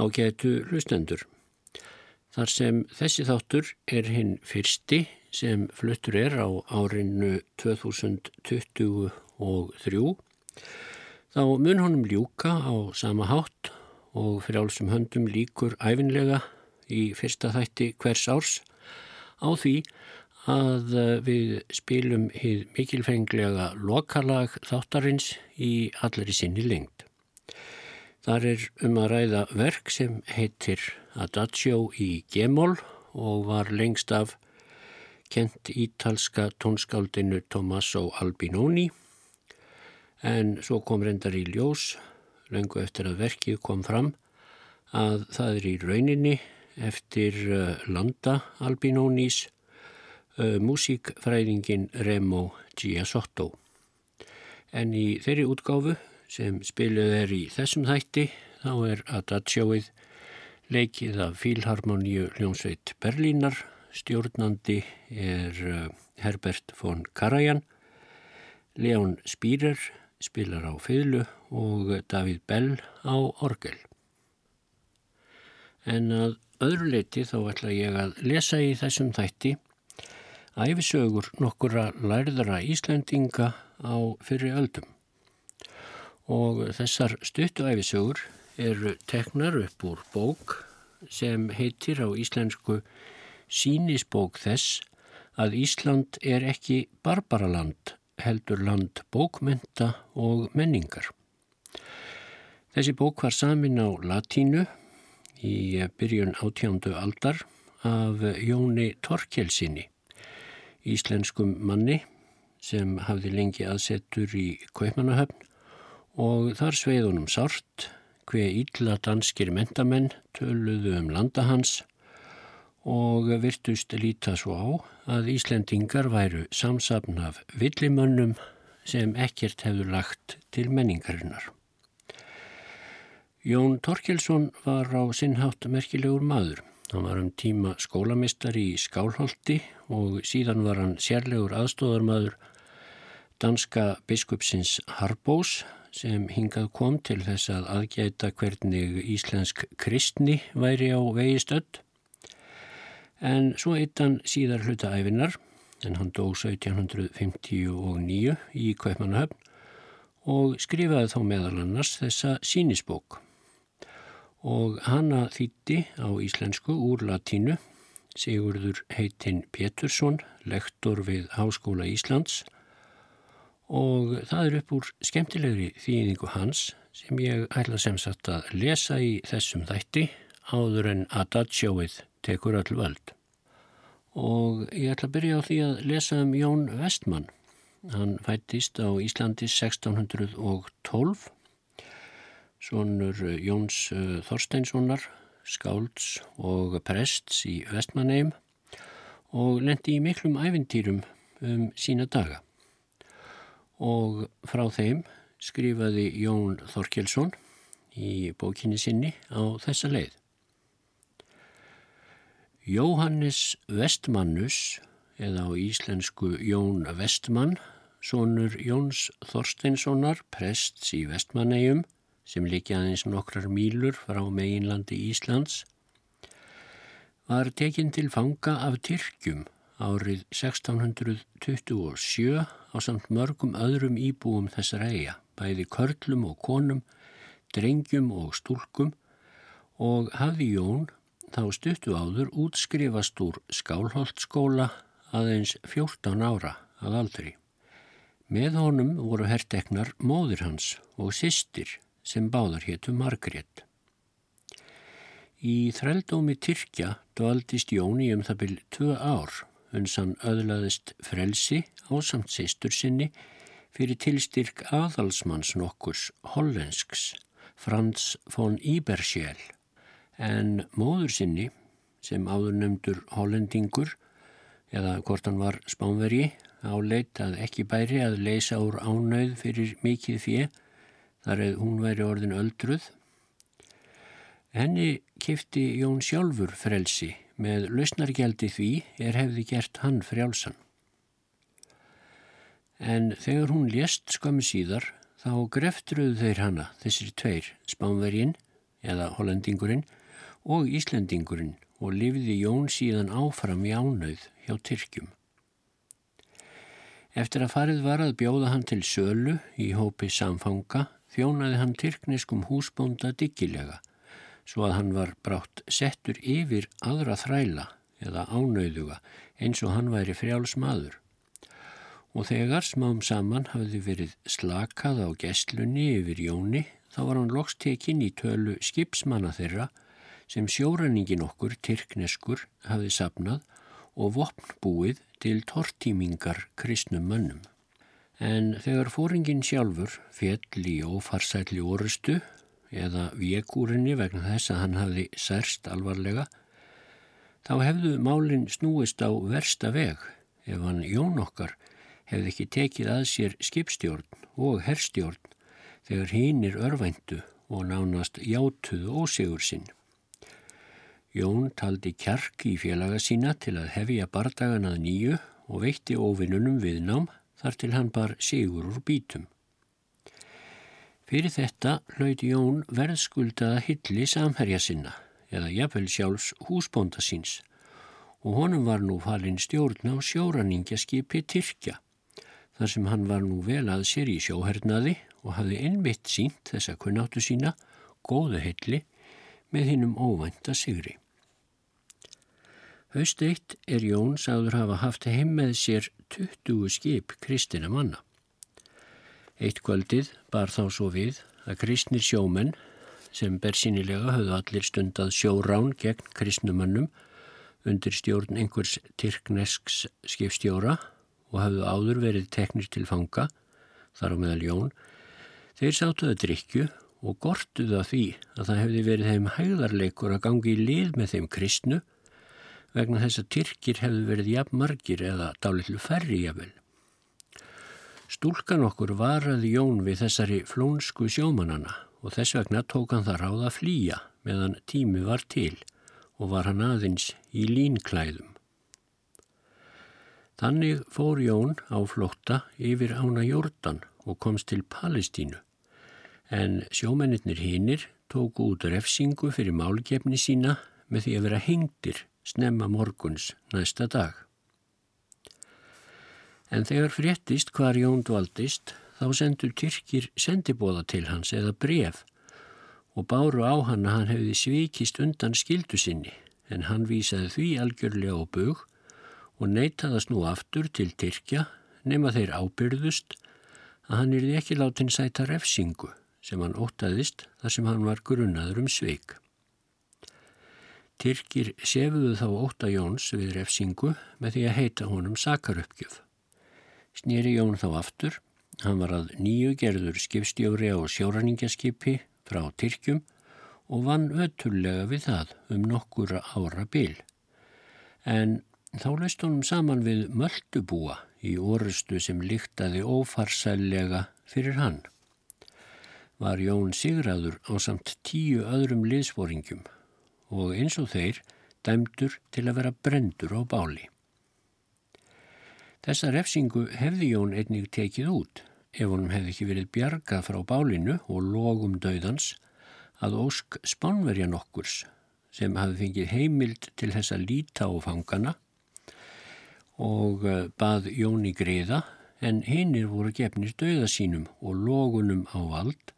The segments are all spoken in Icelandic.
á getu hlustendur. Þar sem þessi þáttur er hinn fyrsti sem fluttur er á árinu 2023 þá mun honum ljúka á sama hátt og frjálsum höndum líkur æfinlega í fyrsta þætti hvers árs á því að við spilum hið mikilfenglega lokalag þáttarins í allri sinni lengt. Þar er um að ræða verk sem heitir Adagio í Gemól og var lengst af kent ítalska tónskáldinu Tommaso Albinoni en svo kom reyndar í ljós lengu eftir að verkið kom fram að það er í rauninni eftir uh, Landa Albinonis uh, músíkfræðingin Remo Giasotto. En í þeirri útgáfu sem spiluð er í þessum þætti þá er Adagioið leikið af Fílharmoníu hljómsveit Berlínar, stjórnandi er uh, Herbert von Karajan, Leon Spírer spilar á fylgu og David Bell á orgel. En að öðru leiti þá ætla ég að lesa í þessum þætti æfisögur nokkura lærðara Íslandinga á fyrri öldum. Og þessar stuttu æfisögur eru teknar upp úr bók sem heitir á íslensku sínisbók þess að Ísland er ekki barbaraland heldur land bókmenta og menningar. Þessi bók var samin á latínu í byrjun átjándu aldar af Jóni Torkelsinni, íslenskum manni sem hafði lengi aðsettur í Kaupmannahöfn og þar sveiðunum sárt hver ítla danskir mentamenn töluðu um landahans og virtust líta svo á að Íslendingar væru samsapn af villimönnum sem ekkert hefur lagt til menningarinnar. Jón Torkelsson var á sinnhátt merkilegur maður. Hann var um tíma skólamistar í Skálholti og síðan var hann sérlegur aðstóðarmadur danska biskupsins Harbós sem hingað kom til þess að aðgæta hvernig íslensk kristni væri á vegi stödd. En svo eitt hann síðar hluta æfinar en hann dó 1759 í Kaupmannahöfn og skrifaði þá meðal annars þessa sínisbók og hanna þýtti á íslensku úr latínu Sigurður heitinn Pétursson, lektor við Háskóla Íslands og það er upp úr skemmtilegri þýðingu hans sem ég ætla sem sagt að lesa í þessum þætti áður en Adagioið tekur öll völd. Og ég ætla að byrja á því að lesa um Jón Vestmann. Hann fættist á Íslandi 1612, svonur Jóns eh, Þorsteinssonar, skálds og prests í Vestmanneim og lendi í miklum ævintýrum um sína daga. Og frá þeim skrifaði Jón Þorkelsson í bókinni sinni á þessa leið. Jóhannes Vestmannus, eða á íslensku Jón Vestmann, sonur Jóns Þorsteinssonar, prests í Vestmannegjum, sem líki aðeins nokkrar mýlur frá meginlandi Íslands, var tekinn til fanga af Tyrkjum árið 1627 á samt mörgum öðrum íbúum þessar eiga, bæði körlum og konum, drengjum og stúlkum og hafði Jón þá stuttu áður útskrifast úr skálholtskóla aðeins 14 ára að aldri. Með honum voru herrteknar móður hans og sýstir sem báðar héttu Margrét. Í þrældómi Tyrkja dvaldist Jóni um það byrj tvö ár uns hann öðlaðist frelsi á samt sýstur sinni fyrir tilstyrk aðalsmanns nokkurs hollensks Frans von Ibersjæl en móður sinni sem áður nefndur hollendingur eða hvort hann var spánveri áleit að ekki bæri að leysa úr ánauð fyrir mikið fjö þar eða hún væri orðin öldruð. Henni kifti Jón sjálfur frelsi með lausnargjaldi því er hefði gert hann frjálsan. En þegar hún lést skömmu síðar þá greftruðu þeir hana þessir tveir spánvergin eða hollendingurinn og Íslendingurinn og lifði Jón síðan áfram í ánauð hjá Tyrkjum. Eftir að farið var að bjóða hann til sölu í hópi samfanga þjónaði hann tyrkneskum húsbónda diggilega svo að hann var brátt settur yfir aðra þræla eða ánauðuga eins og hann væri frjáls maður. Og þegar smám saman hafði verið slakað á gestlunni yfir Jóni þá var hann lokstekinn í tölu skipsmanna þeirra sem sjóræningin okkur, tyrkneskur, hafði sapnað og vopnbúið til tortímingar kristnum mönnum. En þegar fóringin sjálfur fjell í ófarsætli orustu eða vekúrinni vegna þess að hann hafði særst alvarlega, þá hefðu málinn snúist á versta veg ef hann Jón okkar hefði ekki tekið að sér skipstjórn og herrstjórn þegar hinn er örvæntu og nánast játuðu ósegur sinn. Jón taldi kjark í félaga sína til að hefja bardagan að nýju og veitti óvinnunum viðnám þar til hann bar sigur úr bítum. Fyrir þetta hlaut Jón verðskuldaða hilli samherja sinna eða jafnvel sjálfs húsbónda síns og honum var nú falinn stjórn á sjóraningjaskipi Tyrkja þar sem hann var nú vel að sér í sjóhernaði og hafði einmitt sínt þessa kunnáttu sína, góðu hilli, með hinnum óvænta sigri. Haust eitt er Jón sagður hafa haft heim með sér 20 skip kristina manna. Eitt kvöldið bar þá svo við að kristnir sjómenn sem bersinilega höfðu allir stundað sjórán gegn kristnumannum undir stjórn einhvers tyrknesks skipstjóra og hafðu áður verið teknir til fanga, þar á meðal Jón, þeir sátuða drikju og gortuða því að það hefði verið þeim hægðarleikur að gangi í lið með þeim kristnu vegna þess að Tyrkir hefði verið jafn margir eða dálitlu færri jafnvel. Stúlkan okkur varaði Jón við þessari flónsku sjómanana og þess vegna tók hann það ráða að flýja meðan tími var til og var hann aðeins í línklæðum. Þannig fór Jón á flótta yfir ána Jórdan og komst til Palestínu en sjómennir hinnir tóku út refsingu fyrir málgefni sína með því að vera hengtir snemma morguns næsta dag. En þegar fréttist hvar Jón dvaldist þá sendur Tyrkir sendibóða til hans eða bref og báru á hann að hann hefði svikist undan skildu sinni en hann vísaði því algjörlega á bug og neytaðast nú aftur til Tyrkja nema þeir ábyrðust að hann er ekki látin sæta refsingu sem hann ótaðist þar sem hann var grunnaður um sveik. Tyrkir sefuðu þá óta Jóns við refsingu með því að heita honum sakarupgjöf. Snýri Jón þá aftur, hann var að nýju gerður skipstjóri á sjóraningjaskipi frá Tyrkjum og vann ötullega við það um nokkura ára bil. En þá leist honum saman við möldubúa í orustu sem líktaði ófarsællega fyrir hann var Jón Sigraður á samt tíu öðrum liðsforingjum og eins og þeir dæmdur til að vera brendur á báli. Þessa refsingu hefði Jón einnig tekið út ef honum hefði ekki verið bjargað frá bálinu og logum döðans að ósk spánverja nokkurs sem hafði fengið heimild til þessa líta á fangana og eh, bað Jón í greiða en hinnir voru gefnir döða sínum og logunum á vald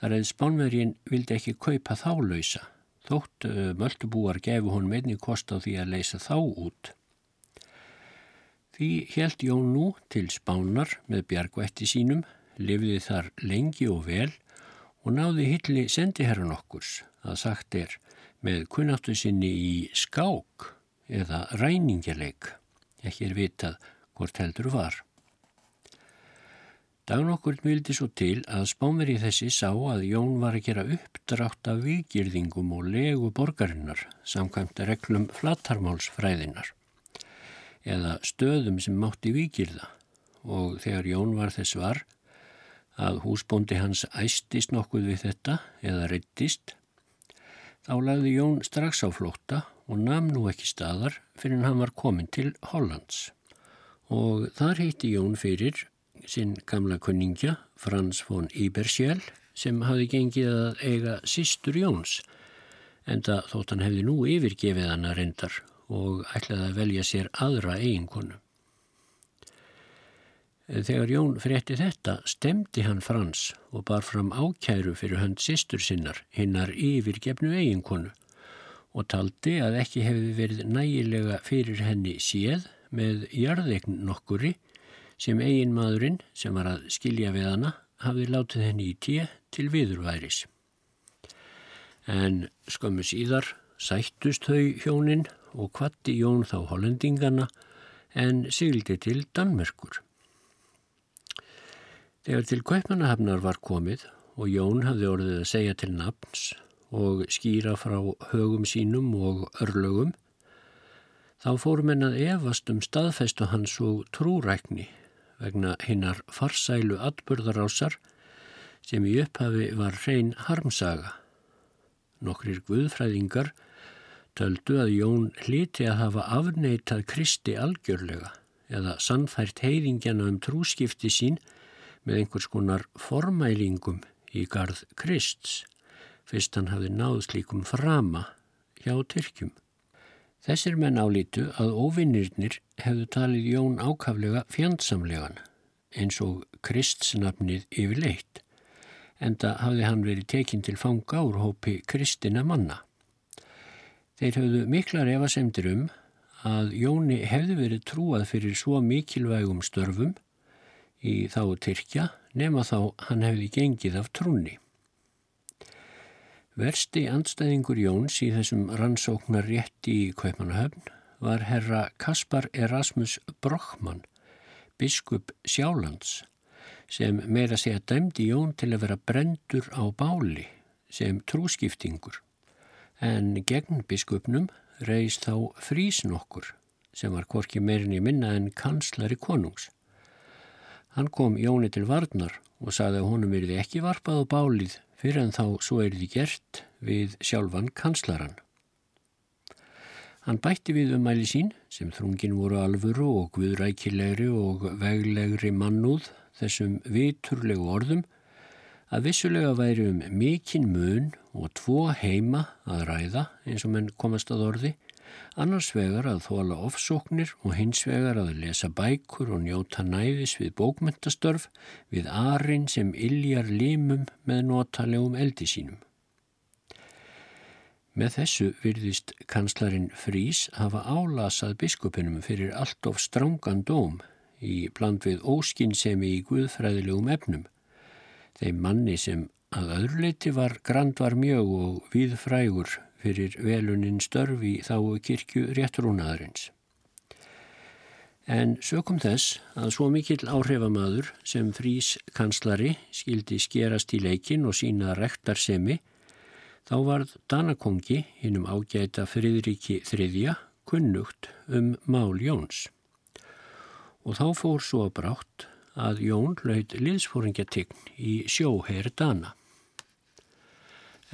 þar að spánvergin vildi ekki kaupa þá lausa, þótt uh, möldubúar gefu hún meðni kost á því að leysa þá út. Því held Jón nú til spánar með bjargvætti sínum, lifði þar lengi og vel og náði hilli sendiherran okkurs að sagt er með kunnáttu sinni í skák eða ræningjaleik, ekki er vitað hvort heldur var. Dagnokkurn vildi svo til að spámeri þessi sá að Jón var að gera uppdrátt af vikirðingum og legu borgarinnar samkvæmt reglum flattarmálsfræðinar eða stöðum sem mátti vikirða og þegar Jón var þess var að húsbóndi hans æstist nokkuð við þetta eða reyttist þá lagði Jón strax á flótta og namn nú ekki staðar fyrir hann var komin til Hollands. Og þar heiti Jón fyrir sinn gamla kunningja, Frans von Ibersjál, sem hafi gengið að eiga sístur Jóns, enda þótt hann hefði nú yfirgefið hann að reyndar og ætlaði að velja sér aðra eiginkonu. Þegar Jón frétti þetta stemdi hann Frans og bar fram ákæru fyrir hönd sístur sinnar, hinnar yfirgefnu eiginkonu og taldi að ekki hefði verið nægilega fyrir henni séð með jarðegn nokkuri sem eigin maðurinn sem var að skilja við hana hafði látið henni í tíu til viðurværis. En skömmu síðar sættust þau hjónin og kvatti Jón þá hollendingana en sigildi til Danmerkur. Þegar til Kaupmannahafnar var komið og Jón hafði orðið að segja til nafns og skýra frá högum sínum og örlögum, þá fórum henn að evast um staðfestu hans og trúrækni vegna hinnar farsælu atbörðarásar sem í upphafi var hrein harmsaga. Nokkrir guðfræðingar töldu að Jón hliti að hafa afneitað Kristi algjörlega eða sannfært heiðingjana um trúskipti sín með einhvers konar formælingum í gard Krists, fyrst hann hafi náð slíkum frama hjá Tyrkjum. Þessir menn álítu að óvinnirnir hefðu talið Jón ákaflega fjandsamlegan eins og Kristsnafnið yfirleitt enda hafði hann verið tekinn til fanga úr hópi Kristina manna. Þeir höfðu miklar efasemdir um að Jóni hefði verið trúað fyrir svo mikilvægum störfum í þá Tyrkja nema þá hann hefði gengið af trúni. Versti andstæðingur Jóns í þessum rannsóknar rétti í Kaupanahöfn var herra Kaspar Erasmus Brochmann, biskup Sjálands, sem meira segja dæmdi Jón til að vera brendur á báli sem trúskiptingur. En gegn biskupnum reist þá frísin okkur sem var korki meirinni minna en kanslari konungs. Hann kom Jóni til varnar og sagði að honum verði ekki varpað á bálið fyrir en þá svo er því gert við sjálfan kanslaran. Hann bætti við umæli sín sem þrungin voru alvöru og guðrækilegri og veglegri mannúð þessum viturlegu orðum að vissulega væri um mikinn mun og tvo heima að ræða eins og menn komast að orði annars vegar að þóla ofsóknir og hins vegar að lesa bækur og njóta næðis við bókmyndastörf við arinn sem illjar límum með notalegum eldi sínum. Með þessu virðist kanslarinn Frís hafa álasað biskupinum fyrir allt of strángan dóm í bland við óskinsemi í guðfræðilegum efnum. Þeim manni sem að öðruleiti var grandvar mjög og viðfrægur fyrir veluninn störfi þá kirkju réttrúnaðarins. En sökum þess að svo mikill áhrifamadur sem frís kanslari skildi skerast í leikin og sína rektarsemi, þá varð Danakongi, hinnum ágæta Fridriki þriðja, kunnugt um Mál Jóns. Og þá fór svo brátt að Jón laud liðsfóringjatign í sjóheir Dana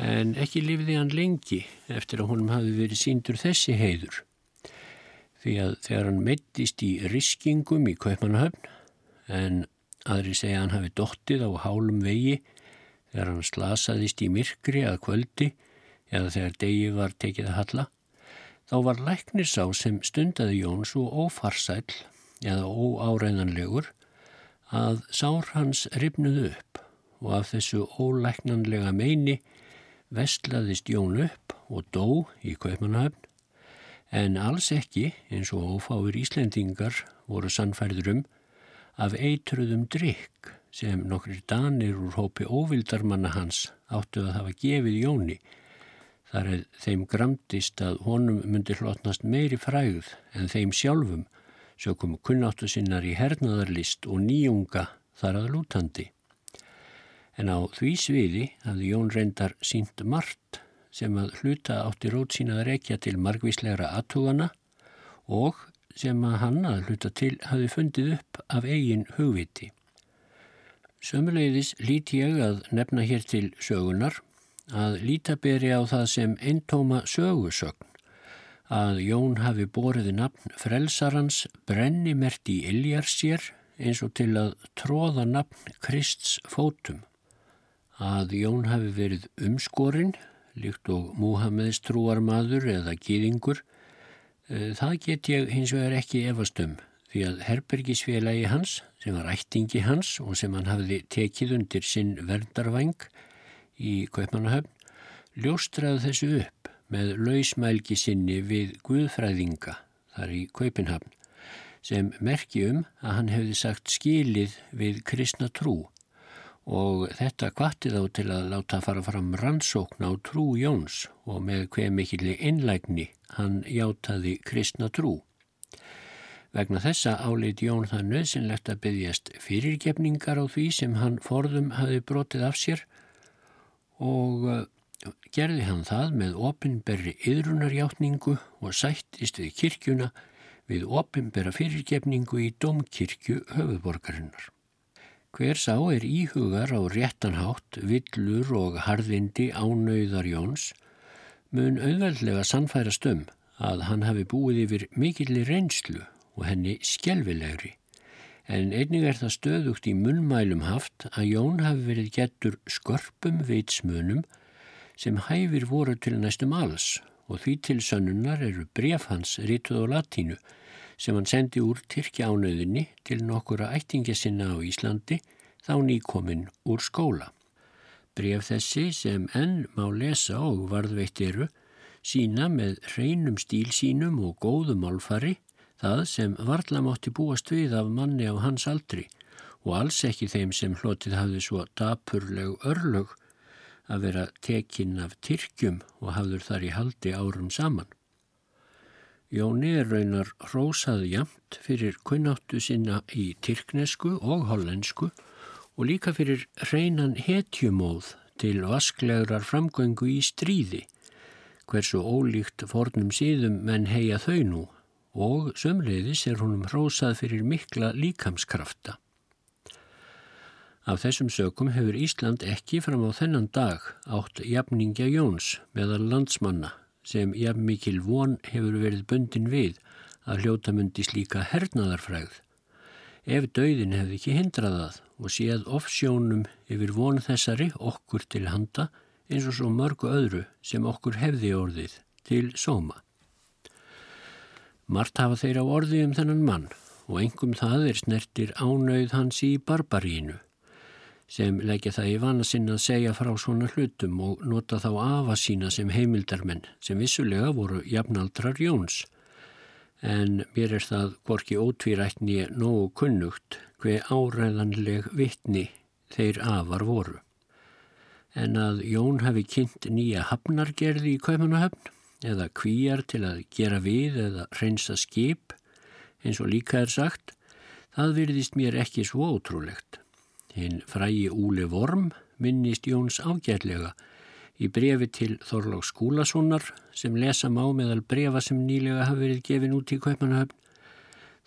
en ekki lifði hann lengi eftir að honum hafi verið síndur þessi heiður. Því að þegar hann meittist í riskingum í Kaupanahöfn, en aðri segja hann hafi dottið á hálum vegi þegar hann slasaðist í myrkri að kvöldi eða þegar degi var tekið að halla, þá var læknisá sem stundaði Jón svo ófarsæl eða óáræðanlegur að sár hans ripnuð upp og af þessu ólæknanlega meini vestlaðist Jón upp og dó í Kaupmannahöfn. En alls ekki eins og ófáir Íslendingar voru sannfærður um af eitruðum drikk sem nokkrir danir úr hópi óvildarmanna hans áttu að hafa gefið Jóni. Þar er þeim gramdist að honum myndi hlotnast meiri fræð en þeim sjálfum sökum kunnáttu sinnar í hernaðarlist og nýjunga þar að lútandi en á því sviði hafði Jón reyndar sínt margt sem að hluta átti rót sína að rekja til margvíslegra aðtugana og sem að hann að hluta til hafi fundið upp af eigin hugviti. Sömuleiðis líti ég að nefna hér til sögunar að líta beri á það sem eintóma sögusögn að Jón hafi boriði nafn frelsarans brenni mert í Iljar sér eins og til að tróða nafn Krists fótum. Að Jón hafi verið umskorinn, líkt og Múhameðs trúarmadur eða gýðingur, eh, það get ég hins vegar ekki efast um því að herbergisfélagi hans, sem var ættingi hans og sem hann hafiði tekið undir sinn verndarvæng í Kaupmannahöfn, ljóstraði þessu upp með lausmælgi sinni við Guðfræðinga þar í Kaupinhafn sem merki um að hann hefði sagt skilið við kristna trú og þetta kvatti þá til að láta fara fram rannsókn á trú Jóns og með hver mikilli innlægni hann játaði kristna trú. Vegna þessa áleit Jón það nöðsynlegt að byggjast fyrirgefningar á því sem hann forðum hafi brotið af sér og gerði hann það með opinberri yðrunarjáttningu og sættist við kirkjuna við opimbera fyrirgefningu í domkirkju höfuborgarinnar. Hver sá er íhugar á réttanhátt, villur og harðindi ánauðar Jóns mun auðveldlega sannfærast um að hann hafi búið yfir mikillir reynslu og henni skjelvilegri. En einnig er það stöðugt í munnmælum haft að Jón hafi verið getur skörpum vitsmunum sem hæfir voru til næstum alls og því til sönnunar eru bref hans rítuð á latínu sem hann sendi úr Tyrkja ánöðinni til nokkura ættingja sinna á Íslandi þá nýkominn úr skóla. Bref þessi sem enn má lesa og varðveitt eru sína með hreinum stíl sínum og góðum álfari það sem varla mátti búast við af manni á hans aldri og alls ekki þeim sem hlotið hafði svo dapurleg örlög að vera tekinn af Tyrkjum og hafður þar í haldi árum saman. Jóni raunar rósað jamt fyrir kunnáttu sinna í tyrknesku og hollensku og líka fyrir hreinan hetjumóð til vasklegrar framgöngu í stríði, hversu ólíkt fornum síðum menn heia þau nú og sömleiðis er honum rósað fyrir mikla líkamskrafta. Af þessum sökum hefur Ísland ekki fram á þennan dag átt jafningja Jóns meðal landsmanna sem jafn mikil von hefur verið bundin við að hljóta myndi slíka hernaðarfræð. Ef dauðin hefði ekki hindraðað og séð offsjónum yfir von þessari okkur til handa eins og svo mörgu öðru sem okkur hefði orðið til sóma. Mart hafa þeir á orði um þennan mann og engum það er snertir ánauð hans í barbarínu sem leggja það í vana sinna að segja frá svona hlutum og nota þá afa sína sem heimildarmenn sem vissulega voru jafnaldrar Jóns. En mér er það gorki ótvírætni nógu kunnugt hver áræðanleg vittni þeir afar voru. En að Jón hafi kynnt nýja hafnargerði í Kaupanahöfn eða kvíjar til að gera við eða reynsa skip eins og líka er sagt, það virðist mér ekki svo ótrúlegt. Hinn frægi Úli Vorm minnist Jóns ágætlega í brefi til Þorlóks Skúlasonar sem lesa má meðal brefa sem nýlega hafi verið gefin út í Kaupanahöfn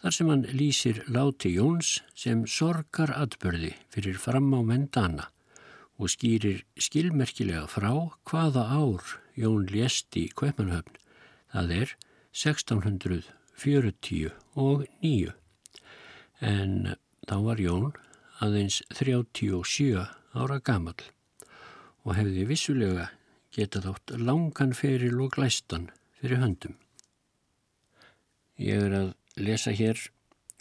þar sem hann lýsir láti Jóns sem sorgar atbörði fyrir fram á mendana og skýrir skilmerkilega frá hvaða ár Jón lést í Kaupanahöfn, það er 1640 og 9. En þá var Jón aðeins 37 ára gamal og hefði vissulega getað átt langan feril og glæstan fyrir höndum. Ég er að lesa hér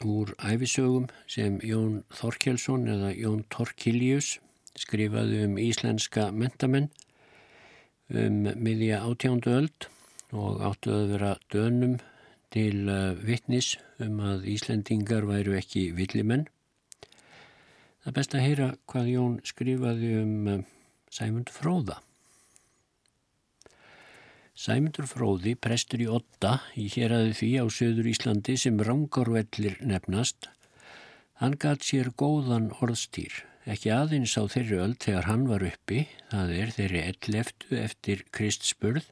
úr æfisögum sem Jón Þorkjelsson eða Jón Torkilius skrifaði um íslenska mentamenn um miðja átjándu öld og áttu að vera dönum til uh, vittnis um að Íslendingar væru ekki villimenn Það er best að heyra hvað Jón skrifaði um eh, Sæmund Fróða. Sæmundur Fróði, prestur í Otta, í héræði því á söður Íslandi sem rángarvellir nefnast, hann gatt sér góðan orðstýr, ekki aðeins á þeirri öll þegar hann var uppi, það er þeirri elleftu eftir Krist spurð,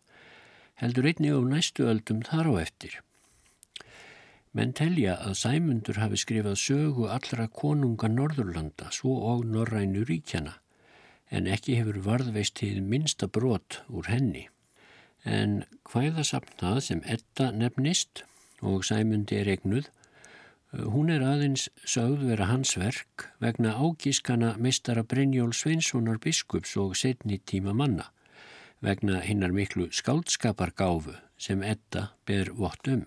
heldur einni á næstu öldum þar á eftir. Menn telja að Sæmundur hafi skrifað sögu allra konunga Norðurlanda svo og Norrænu ríkjana en ekki hefur varðveist til minsta brot úr henni. En hvaða sapnað sem etta nefnist og Sæmundi er egnuð Hún er aðeins sögð vera hans verk vegna ágískana meistara Brynjól Sveinssonar biskups og setni tíma manna, vegna hinnar miklu skáldskapargáfu sem etta ber vott um.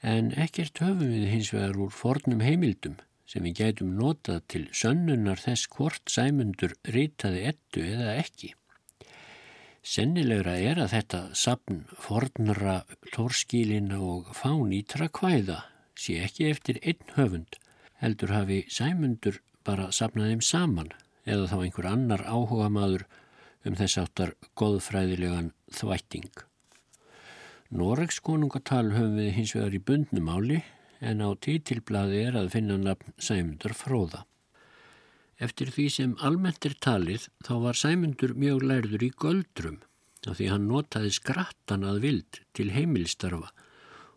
En ekkert höfum við hins vegar úr fornum heimildum sem við gætum notað til sönnunar þess hvort sæmundur ritaði ettu eða ekki. Sennilegra er að þetta sapn fornra tórskílina og fánítra kvæða sé ekki eftir einn höfund, heldur hafi sæmundur bara sapnaðið saman eða þá einhver annar áhuga maður um þess áttar goðfræðilegan þvætting. Noregs konungatal höfum við hins vegar í bundnumáli en á títilblaði er að finna nafn Sæmundur Fróða. Eftir því sem almennt er talið þá var Sæmundur mjög lærður í göldrum af því hann notaði skrattan að vild til heimilstarfa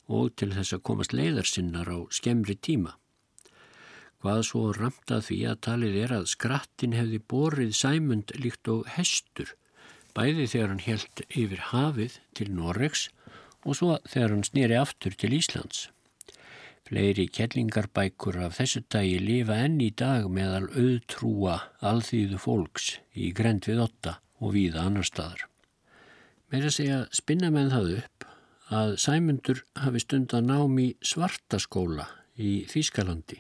og til þess að komast leiðarsinnar á skemmri tíma. Hvað svo ramtað því að talið er að skrattin hefði borið sæmund líkt og hestur, bæði þegar hann helt yfir hafið til Noregs og svo þegar hann snýri aftur til Íslands. Fleiri kellingarbækur af þessu dagi lifa enn í dag meðal auðtrúa alþýðu fólks í grend við otta og víða annar staðar. Með að segja spinna með það upp að Sæmundur hafi stund að nám í svartaskóla í Þýskalandi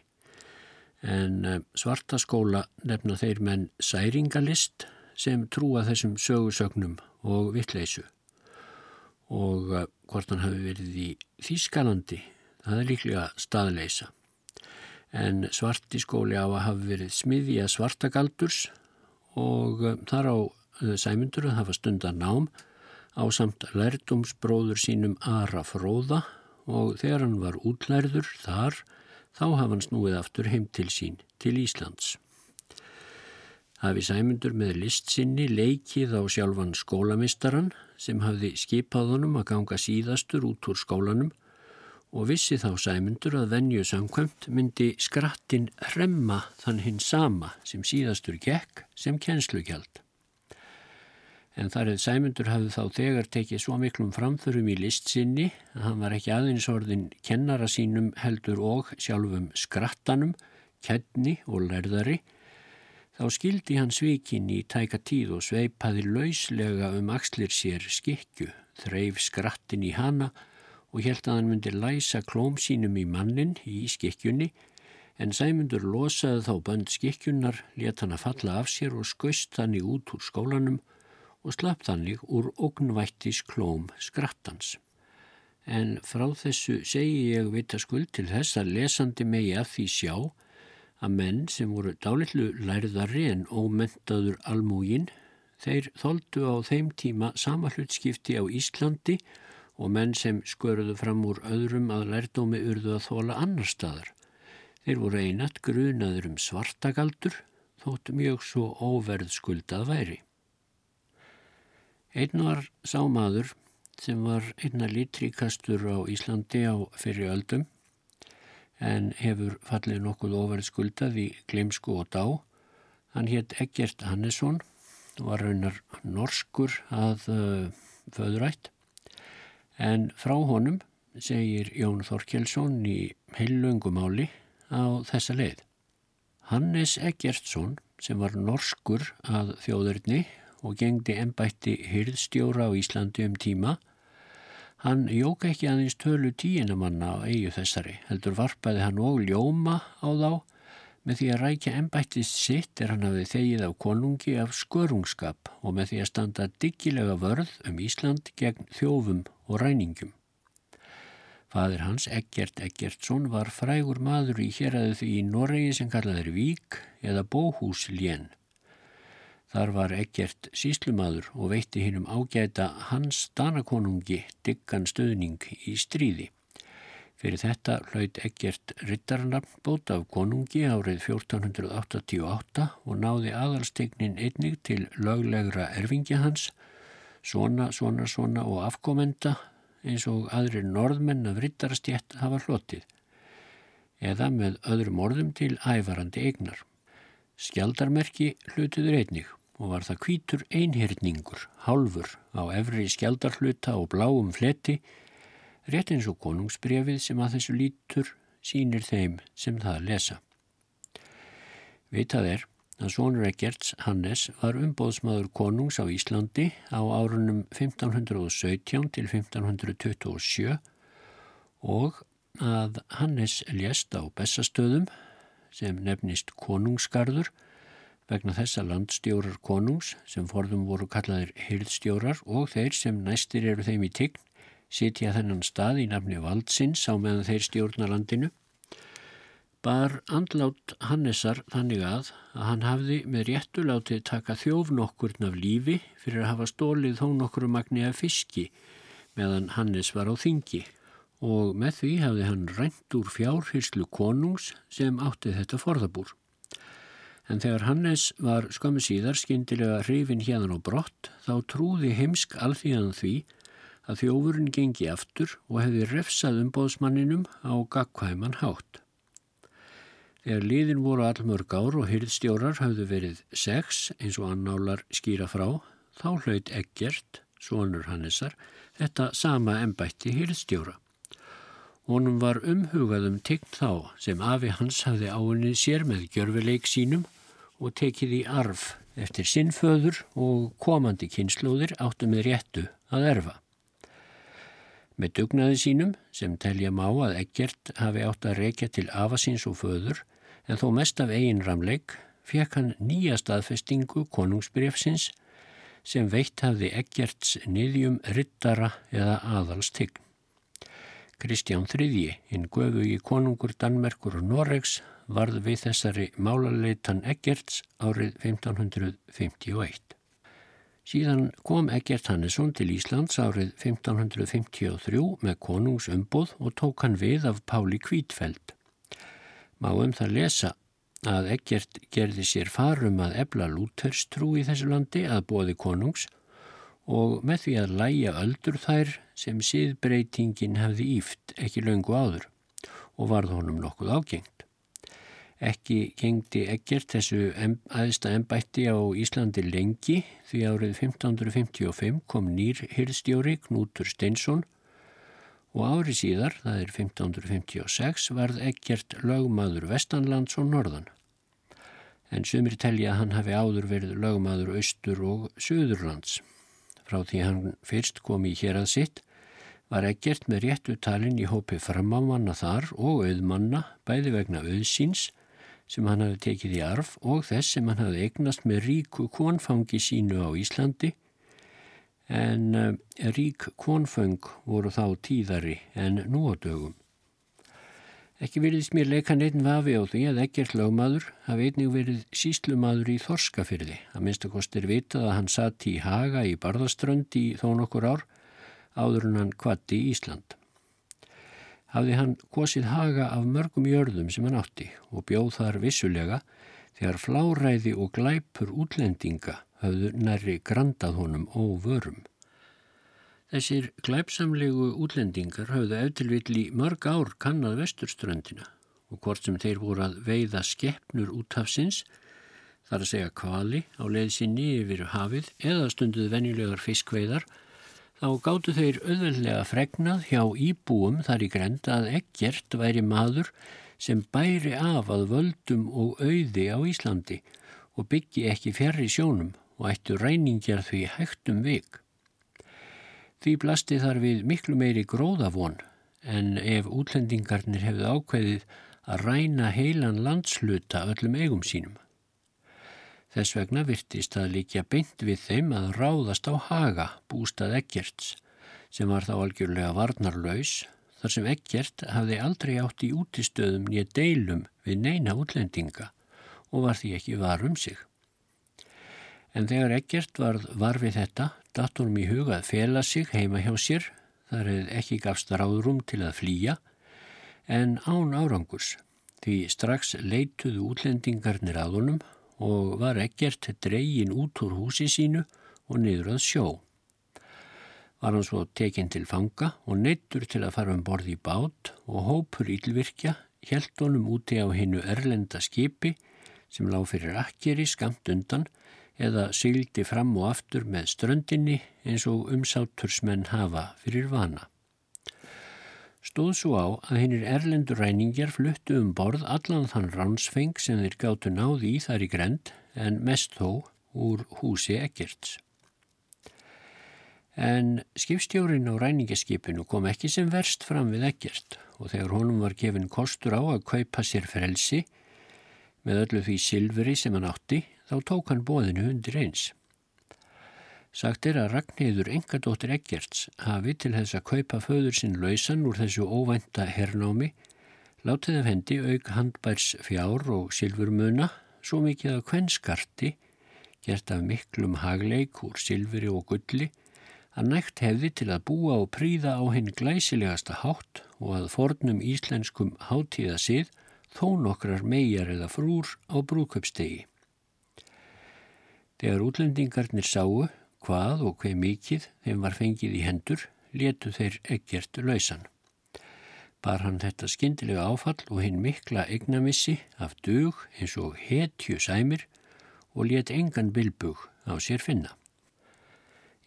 en eh, svartaskóla nefna þeir menn særingalist sem trúa þessum sögursögnum og vittleysu og eh, hvort hann hafi verið í Þýskalandi það er líklega staðleisa en svartiskóli á að hafi verið smiðja svartagaldurs og eh, þar á Sæmundur að hafa stund að nám á samt lærdumsbróður sínum Ara Fróða og þegar hann var útlærður þar þá hafa hann snúið aftur heim til sín til Íslands. Hafi Sæmundur með list sinni leikið á sjálfan skólamistaran sem hafði skipað honum að ganga síðastur út úr skólanum og vissi þá Sæmundur að venju samkvæmt myndi skrattin hremma þann hinn sama sem síðastur gekk sem kennslugjald. En þar hefði Sæmundur hafði þá þegar tekið svo miklum framförum í list sinni að hann var ekki aðeins orðin kennara sínum heldur og sjálfum skrattanum, kenni og lærðari, þá skildi hann svíkin í tæka tíð og sveipaði lauslega um axlir sér skikju, þreif skrattin í hana og held að hann myndi læsa klóm sínum í mannin í skikkjunni en Sæmundur losaði þá bönd skikkjunnar, let hann að falla af sér og skauðst hann í út úr skólanum og slapp þannig úr ógnvættis klóm skrattans. En frá þessu segi ég vita skuld til þess að lesandi megi að því sjá að menn sem voru dálitlu lærðari en ómentaður almúgin, þeir þóldu á þeim tíma sama hlutskipti á Íslandi og menn sem skörðu fram úr öðrum að lærdómi urðu að þóla annar staðar. Þeir voru einat grunaður um svartagaldur, þóttu mjög svo óverð skuldað væri. Einn var sámaður sem var einna lítríkastur á Íslandi á fyrir öldum en hefur fallið nokkuð ofærið skuldað í gleimsku og dá. Hann hétt Egert Hannesson var raunar norskur að uh, föðurætt en frá honum segir Jón Þorkjelsson í heilungumáli á þessa leið. Hannes Egertsson sem var norskur að þjóðurni og gengdi ennbætti hyrðstjóra á Íslandi um tíma, hann jók ekki aðeins tölu tíinamanna á eigu þessari, heldur varpaði hann og ljóma á þá með því að rækja ennbættist sitt er hann hafið þegið af konungi af skörungskap og með því að standa diggilega vörð um Ísland gegn þjófum og ræningum. Fadir hans, Eggert Eggertsson, var frægur maður í hér aðu því í Noregi sem kallaður Vík eða Bóhúslén Þar var ekkert síslumadur og veitti hinnum ágæta hans danakonungi diggan stöðning í stríði. Fyrir þetta hlaut ekkert rittarnafnbót af konungi árið 1488 og náði aðalstegnin einnig til löglegra erfingja hans, svona, svona, svona og afkomenda eins og aðrir norðmenn af rittarastjett hafa hlotið, eða með öðrum orðum til ævarandi eignar. Skjaldarmerki hlutuður einnig og var það kvítur einhyrningur, hálfur á efri skjaldarhluta og bláum fletti, rétt eins og konungsbrefið sem að þessu lítur sínir þeim sem það lesa. Vitað er að Sónur Eggerts Hannes var umbóðsmaður konungs á Íslandi á árunum 1517 til 1527 og að Hannes lést á Bessastöðum sem nefnist konungsgarður vegna þessa landstjórar konungs sem forðum voru kallaðir hyrðstjórar og þeir sem næstir eru þeim í tign sitja þennan stað í nafni valdsins á meðan þeir stjórna landinu bar andlát Hannesar þannig að að hann hafði með réttu látið taka þjófn okkurn af lífi fyrir að hafa stólið þó nokkru magni af fiski meðan Hannes var á þingi og með því hafði hann rænt úr fjárhyrslu konungs sem átti þetta forðabúr. En þegar Hannes var skömmu síðar skindilega hrifin hérna og brott þá trúði heimsk alþíðan því að þjófurinn gengi aftur og hefði refsað umbóðsmanninum á gagkvæman hátt. Þegar liðin voru allmörg ár og hyrðstjórar hafðu verið sex eins og annálar skýra frá, þá hlaut ekkert, sonur Hannesar, þetta sama ennbætti hyrðstjóra. Honum var umhugaðum tign þá sem afi hans hafði áinnið sér með gjörfileik sínum og tekið í arf eftir sinnföður og komandi kynnslóðir áttu með réttu að erfa. Með dugnaði sínum, sem telja má að ekkert hafi átt að reykja til afasins og föður, en þó mest af eigin ramleik fekk hann nýja staðfestingu konungsbrefsins sem veitt hafði Eggerts niðjum rittara eða aðalstign. Kristján III, hinn göfugi konungur Danmerkur og Noregs, varð við þessari málaleitan Eggerts árið 1551. Síðan kom Eggert Hannesson til Íslands árið 1553 með konungsumboð og tók hann við af Páli Kvítfeld má um það lesa að ekkert gerði sér farum að ebla lúterstrú í þessu landi að bóði konungs og með því að læja öldur þær sem síðbreytingin hefði íft ekki löngu áður og varð honum nokkuð ágengt. Ekki gengdi ekkert þessu aðsta ennbætti á Íslandi lengi því árið 1555 kom nýr hyrstjóri Knútur Steinsson og ári síðar, það er 1556, varð ekkert lögmaður Vestanlands og Norðan. En sumir telja að hann hafi áður verið lögmaður Östur og Suðurlands. Frá því hann fyrst kom í hér að sitt var ekkert með réttu talin í hópi framámanna þar og auðmanna bæði vegna auðsins sem hann hafi tekið í arf og þess sem hann hafi eignast með ríku konfangi sínu á Íslandi en uh, rík konföng voru þá tíðari en nú á dögum. Ekki veriðist mér leika neitt vafi á því að ekkert lögmaður hafi einnig verið síslumadur í Þorskafyrði. Að minnstakostir vitað að hann satt í Haga í Barðaströnd í þó nokkur ár áður en hann kvatti í Ísland. Hafði hann kosið Haga af mörgum jörðum sem hann átti og bjóð þar vissulega þegar fláræði og glæpur útlendinga hafðu nærri grandað honum óvörum. Þessir glæpsamlegu útlendingar hafðu eftirvill í mörg ár kannad vesturströndina og hvort sem þeir voru að veiða skeppnur útafsins, þar að segja kvali á leiðsynni yfir hafið eða stunduð venjulegar fiskveiðar, þá gáttu þeir auðveldlega fregnað hjá íbúum þar í grenda að ekkert væri maður sem bæri af að völdum og auði á Íslandi og byggi ekki fjari sjónum og ættu ræningjar því hægtum vik. Því blasti þar við miklu meiri gróðavon en ef útlendingarnir hefðu ákveðið að ræna heilan landsluta öllum eigum sínum. Þess vegna virtist að líkja beint við þeim að ráðast á haga bústað Eggerts sem var þá algjörlega varnarlaus þar sem Eggert hafði aldrei átt í útistöðum nýja deilum við neina útlendinga og var því ekki var um sig. En þegar ekkert varð var við þetta, datt honum í huga að fela sig heima hjá sér, þar hefði ekki gafst ráðrum til að flýja, en án árangurs, því strax leituðu útlendingarnir að honum og var ekkert dreygin út úr húsi sínu og niður að sjó. Var hann svo tekinn til fanga og neittur til að fara um borði í bát og hópur ílvirkja held honum úti á hennu erlenda skipi sem lág fyrir akkeri skamt undan eða syldi fram og aftur með ströndinni eins og umsátursmenn hafa fyrir vana. stóð svo á að hinnir erlendur ræningar fluttu um borð allan þann ránsfeng sem þeir gáttu náði í þar í grend en mest þó úr húsi Eggerts. En skipstjórin á ræningaskipinu kom ekki sem verst fram við Eggert og þegar honum var gefin kostur á að kaupa sér frelsi með öllu því silfri sem hann átti þá tók hann bóðinu undir eins. Sagt er að Ragnhildur engadóttir Eggerts hafi til þess að kaupa föður sinn lausan úr þessu óvænta hernámi, látið af hendi auk handbærs fjár og silfurmuna, svo mikið af kvennskarti, gert af miklum hagleik úr silfuri og gulli, að nægt hefði til að búa og príða á hinn glæsilegasta hátt og að fornum íslenskum hátíða sið þó nokkrar megar eða frúr á brúköpstegi. Þegar útlendingarnir sáu hvað og hver mikið þeim var fengið í hendur, letu þeir ekkert lausan. Bar hann þetta skindilega áfall og hinn mikla eignamissi af dug eins og hetju sæmir og let engan bilbug á sér finna.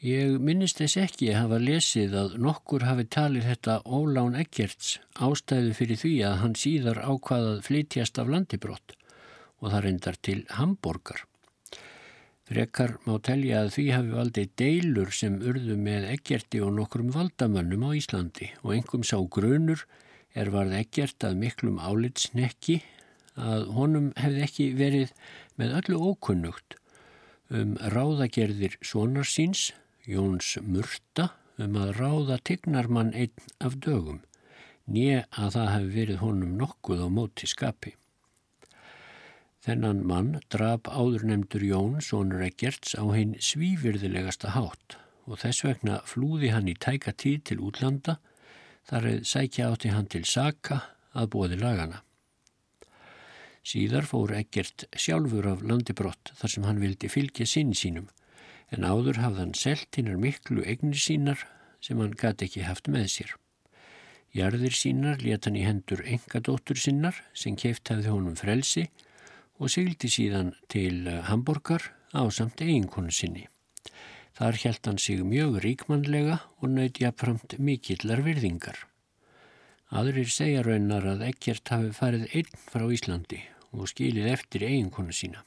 Ég minnist þess ekki að hafa lesið að nokkur hafi talið þetta ólán ekkerts ástæðu fyrir því að hann síðar ákvaðað flytjast af landibrott og það reyndar til Hamburger. Frekar má telja að því hafi valdið deilur sem urðu með ekkerti og nokkrum valdamönnum á Íslandi og engum sá grunur er varð ekkert að miklum álitsnekki að honum hefði ekki verið með öllu ókunnugt um ráðagerðir sonar síns, Jóns Murta, um að ráða tignarmann einn af dögum, nýja að það hefði verið honum nokkuð á móti skapi. Þennan mann draf áður nefndur Jón, sonur Eggerts, á hinn svífyrðilegasta hátt og þess vegna flúði hann í tæka tíð til útlanda þar eða sækja átti hann til Saka að bóði lagana. Síðar fór Eggert sjálfur af landibrott þar sem hann vildi fylgja sinn sínum en áður hafði hann selt hinnar miklu eignir sínar sem hann gæti ekki haft með sér. Jarðir sínar let hann í hendur engadóttur sinnar sem keift hefði honum frelsi og syldi síðan til eh, Hamburgar á samt eiginkonu sinni. Þar held hann sig mjög ríkmannlega og nöyti að framt mikillar virðingar. Aðrir segja raunar að Eggert hafi farið einn frá Íslandi og skilið eftir eiginkonu sína.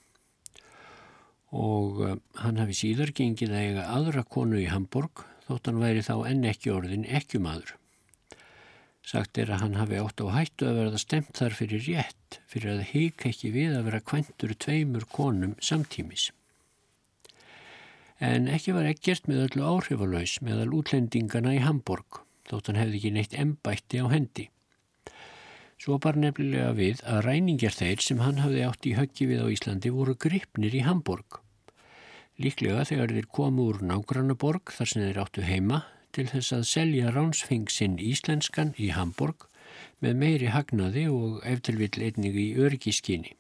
Og uh, hann hafi síðar gengið að eiga aðra konu í Hamburg þótt hann væri þá enn ekki orðin ekkjumadur. Sagt er að hann hafi ótt á hættu að verða stemt þar fyrir rétt, fyrir að heika ekki við að vera kventur tveimur konum samtímis. En ekki var ekkert með öllu áhrifalauðs meðal útlendingana í Hamburg, þótt hann hefði ekki neitt embætti á hendi. Svo bar nefnilega við að ræningar þeir sem hann hafði átt í höggi við á Íslandi voru gripnir í Hamburg. Líklega þegar þeir komu úr nágrannaborg þar sem þeir áttu heima til þess að selja ránsfengsinn íslenskan í Hamburg með meiri hagnaði og eftirvill einnig í örgiskinni.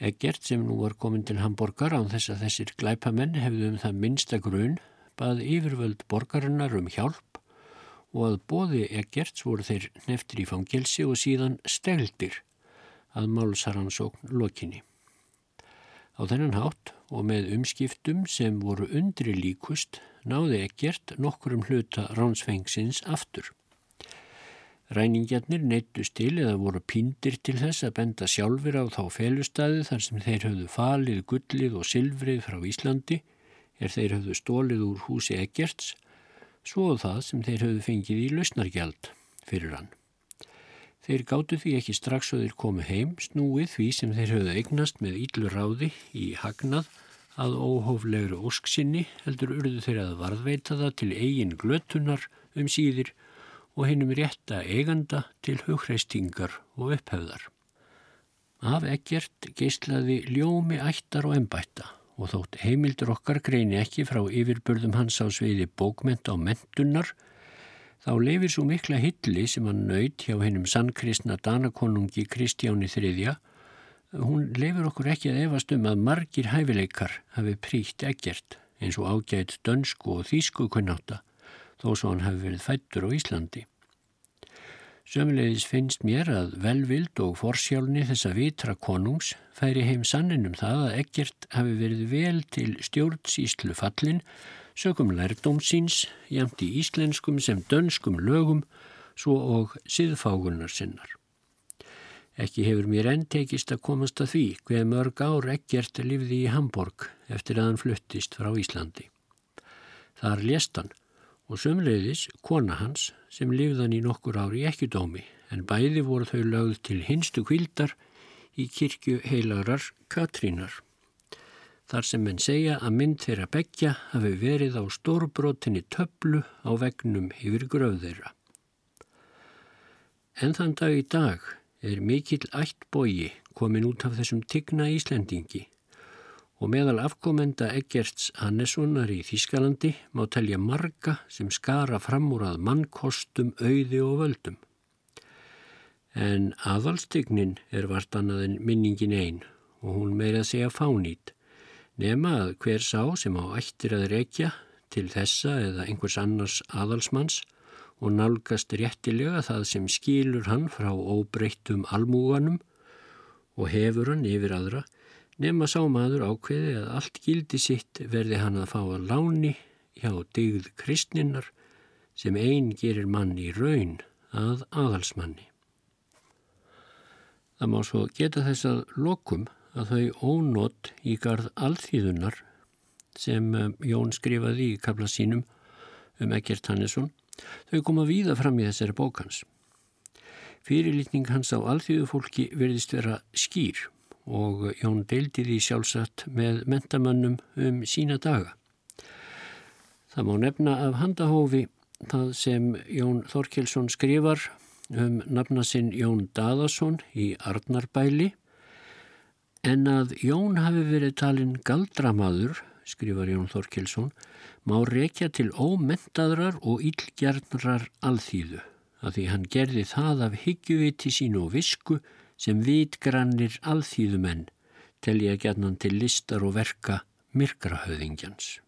Eggert sem nú var komin til Hamburgar án þess að þessir glæpamenn hefðu um það minsta grun bað yfirvöld borgarinnar um hjálp og að bóði Eggerts voru þeir neftir í fangelsi og síðan steldir að málsaransókn lokinni. Á þennan hátt og með umskiptum sem voru undri líkust náði ekkert nokkurum hluta ránsfengsins aftur. Ræningjarnir neittust til eða voru píndir til þess að benda sjálfur á þá felustæði þar sem þeir höfðu falið gullið og silfrið frá Íslandi er þeir höfðu stólið úr húsi ekkerts svo það sem þeir höfðu fengið í lausnargjald fyrir hann. Þeir gáttu því ekki strax og þeir komu heim snúið því sem þeir höfðu eignast með íllur ráði í hagnað að óhóflegri ósksinni heldur urðu þeirra að varðveita það til eigin glötunar um síðir og hennum rétta eiganda til hugreistingar og upphefðar. Af ekkert geislaði ljómi ættar og embætta og þótt heimildur okkar greini ekki frá yfirbörðum hans á sveiði bókment á mentunar þá lefir svo mikla hilli sem hann nöyt hjá hennum sannkristna danakonungi Kristjáni þriðja Hún leifur okkur ekki að efast um að margir hæfileikar hafi príkt ekkert eins og ágætt dönsku og þýsku kunnáta þó svo hann hafi verið fættur á Íslandi. Sömulegis finnst mér að velvild og forsjálni þessa vitra konungs færi heim sanninum það að ekkert hafi verið vel til stjórnsýslu fallin sögum lærdómsins jæmt í íslenskum sem dönskum lögum svo og siðfágunar sinnar. Ekki hefur mér enn tekist að komast að því hver mörg ár ekkert lifði í Hamburg eftir að hann fluttist frá Íslandi. Þar lést hann og sömleiðis kona hans sem lifðan í nokkur ári ekki dómi en bæði voru þau lögð til hinstu kvildar í kirkju heilarar Katrínar. Þar sem menn segja að mynd þeirra begja hafi verið á stórbrotinni töflu á vegnum yfir gröð þeirra. En þann dag í dag er mikill ættbógi komin út af þessum tigna Íslendingi og meðal afkomenda Eggerts Hannessonar í Þískalandi má telja marga sem skara fram úr að mannkostum, auði og völdum. En aðalstegnin er vart annað en minningin einn og hún meira að segja fánít, nema að hver sá sem á ættir að rekja til þessa eða einhvers annars aðalsmanns og nálgast réttilega það sem skilur hann frá óbreyttum almúganum og hefur hann yfir aðra nema sá maður ákveði að allt gildi sitt verði hann að fá að láni hjá digð kristninnar sem einn gerir mann í raun að aðalsmanni. Það má svo geta þess að lokum að þau ónót í garð alþýðunar sem eh, Jón skrifaði í kabla sínum um Egert Hannesson Þau koma víða fram í þessari bókans. Fyrirlitning hans á alþjóðu fólki verðist vera skýr og Jón deildi því sjálfsagt með mentamönnum um sína daga. Það má nefna af handahófi það sem Jón Þorkelsson skrifar um nafna sinn Jón Daðarsson í Arnarbæli en að Jón hafi verið talinn galdramadur, skrifar Jón Þorkelsson, má rekja til ómentaðrar og illgjarnrar alþýðu að því hann gerði það af hyggjuviti sínu og visku sem vitgrannir alþýðumenn telja gernan til listar og verka myrkrahöðingjans.